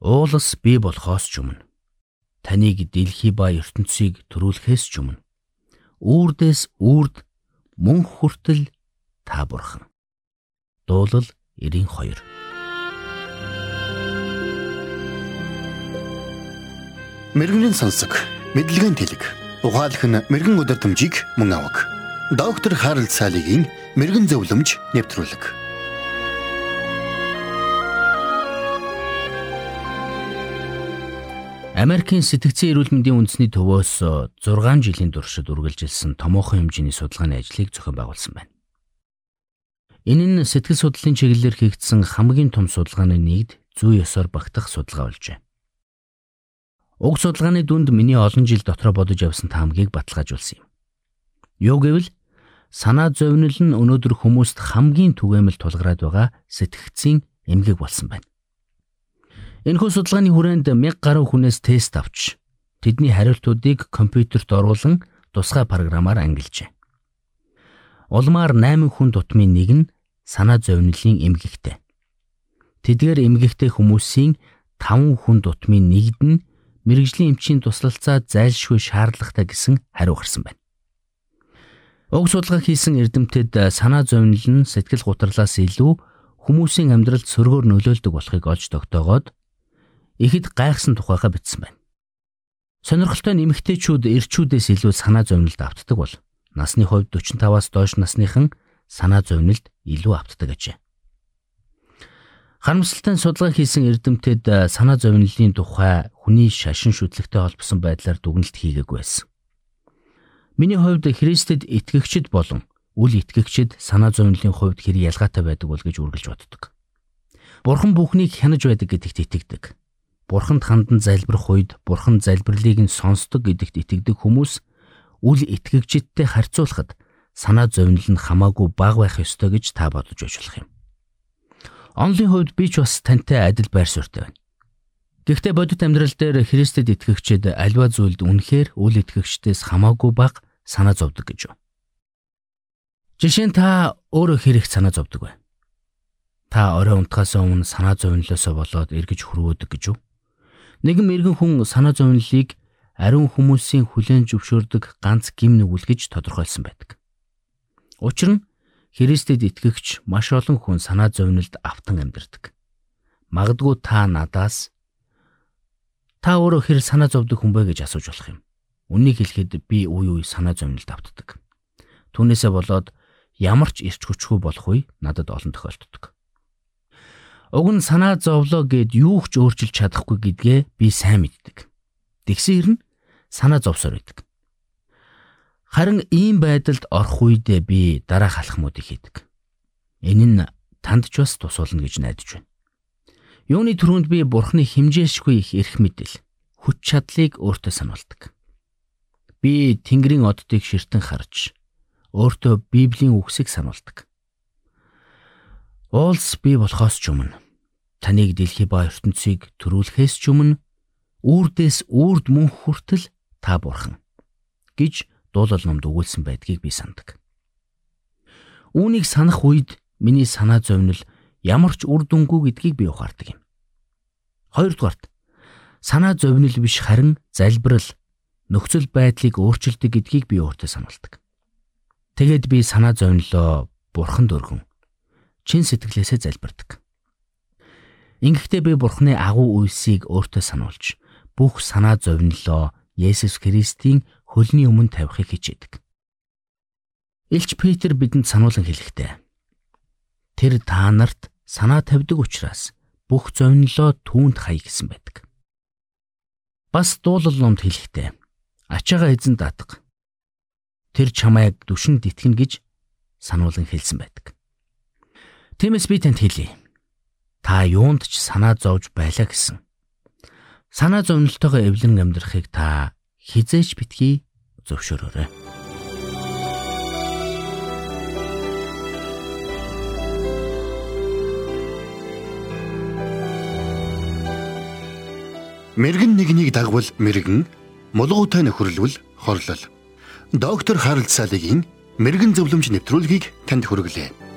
уулас бий болохоос ч өмнө таныг дэлхий ба ертөнцийг төрүүлэхээс ч өмнө үрдээс үрд мөн хүртэл та бурхан. Дуулал 92 Мэргэний сонсог, мэдлэгийн тэлэг. Ухаалх нь мэрэгэн өдөртөмжийг мөн авах. Доктор Харалт цаалогийн мэрэгэн зөвлөмж нэвтрүүлэг. Америкийн сэтгцэн эрүүл мэндийн үндэсний төвөөс 6 жилийн туршид үргэлжилсэн томоохон хэмжээний судалгааны ажлыг зохион байгуулсан байна. Энэ нь сэтгэл судлалын чиглэлээр хийгдсэн хамгийн том судалгааны нэгд зүй ёсоор багтах судалгаа болжээ. Уг судалгааны дүнд миний олон жил дотроо бодож явсан таамгийг баталгаажуулсан юм. Юу гэвэл санаа зовнил нь өнөөдөр хүмүүст хамгийн түгээмэл тулгараад байгаа сэтгцийн эмгэг болсон байна. Энэхүү судалгааны хүрээнд 1000 гаруй хүнээс тест авч тэдний хариултуудыг компьютерт оруулан тусгай програмаар ангилжээ. Улмаар 8 хүн тутмын нэг нь санаа зовнилын эмгэгтэй. Тэдгээр эмгэгтэй хүмүүсийн 5 хүн тутмын нэгд нь мэрэгжлийн эмчийн туслалцаа зайлшгүй шаардлагатай гэсэн хариу гарсан байна. Уг судалгаа хийсэн эрдэмтэд санаа зовнил нь сэтгэл гутралаас илүү хүмүүсийн амьдралд сөргөөр нөлөөлдөг болохыг олж тогтоогоод ихэд гайхсан тухайга бичсэн байна. Сонирхолтой нэмэгтэйчүүд эрчүүдээс илүү санаа зовнилд автдаг бол насны хувьд 45-аас доош насныхан санаа зовнилд илүү автдаг ажээ. Харамсалтай судалгаа хийсэн эрдэмтэд э, санаа зовнилын тухай хүний шашин шүтлэгтэй холбосон байдлаар дүгнэлт хийгээгүй байсан. Миний хувьд Христэд итгэгчд болон үл итгэгчд санаа зовнилын хувьд хэр ялгаатай байдаг бол гэж үргэлж боддог. Бурхан бүхнийг хянаж байдаг гэдэгт итгэдэг. Бурханд хандан залбирх үед Бурхан залбирлыг нь сонсдог гэдэгт итгэдэг хүмүүс үл итгэгчдтэй харьцуулахад санаа зовнил нь хамаагүй бага байх ёстой гэж та бодож ажиллах юм. Онлын хувьд би ч бас тантай адил байр суурьтай байна. Гэхдээ бодит амьдрал дээр Христэд итгэгчид альва зүйлд үнэхээр үл итгэгчдээс хамаагүй бага санаа зовдөг гэж юу? Жишээ нь та өөрөө хэрэг санаа зовдөг бай. Та орой унтахаас өмнө санаа зовнилоосоо болоод эргэж хөрвөөдөг гэж юу? Нэгэн мэрэгэн хүн санаа зовнилыг ариун хүмүүсийн хүлээн зөвшөөрдөг ганц гим нүгэл гэж тодорхойлсон байдаг. Учир нь Христэд итгэгч маш олон хүн санаа зовнилд автан амьдардаг. Магадгүй та надаас та өөрөө хэр санаа зовдөг хүн бэ гэж асууж болох юм. Үнийг хэлэхэд би үе үе санаа зовнилд автдаг. Түүнээсээ болоод ямар ч ирч хүчгүй болох үе надад олон тохиолддог. Уг нь санаа зовлоо гэд юу ч өөрчилж чадахгүй гэдгээ би сайн мэддэг. Тэгсэн хэрн санаа зовсоор байдаг. Харин ийм байдалд орох үедээ би дараах алхмуудыг хийдэг. Энэ нь танд ч бас тусуулна гэж найдаж байна. Юуны түрүүнд би бурхны химжээшгүй их эрх мэдэл, хүч чадлыг өөртөө сануулдаг. Би Тэнгэрийн оддыг ширтэн харж өөртөө Библийн үгсийг сануулдаг. Уулс бий болохоос ч өмнө таныг дэлхий ба ертөнцийг төрүүлэхээс ч өмнө үрдээс үрд мөн хүртэл та бурхан гэж дуулал номд өгүүлсэн байдгийг би сандаг. Үүнийг санах үед миний санаа зовнил ямар ч үр дүнгүй гэдгийг би ухаардаг юм. Хоёрдугаарт санаа зовнил биш харин залбирал нөхцөл байдлыг өөрчилдөг гэдгийг би өөртөө сануулдаг. Тэгээд би санаа зовнилоо бурханд өргөн чин сэтгэлээсээ залбирдаг. Ингэхдээ би Бурхны агуу үйлсийг өөртөө сануулж бүх санаа зовнилоо Есүс Христийн хөлний өмнө тавихыг хичээдэг. Илч Петр бидэнд сануулan хэлэхдээ тэр та нарт санаа тавьдаг учраас бүх зовнилоо түүнд хай гэсэн байдаг. Бас дуулал номд хэлэхдээ ачаага эзэн даатга. Тэр чамайг дүшин дитгэн гэж сануулan хэлсэн байдаг. Тиймээс би танд хэлье. Та юунд ч санаа зовж байлаа гэсэн. Санаа зовнилтойгоо эвлэн амьдрахыг та хизээч битгий зөвшөөрөөрэй. Мэргэн нэгнийг дагвал мэргэн, мулгуутай нөхөрлөл хорлол. Доктор Харалт цаалогийн мэрэгэн зөвлөмж нэвтрүүлгийг танд хүргэлээ.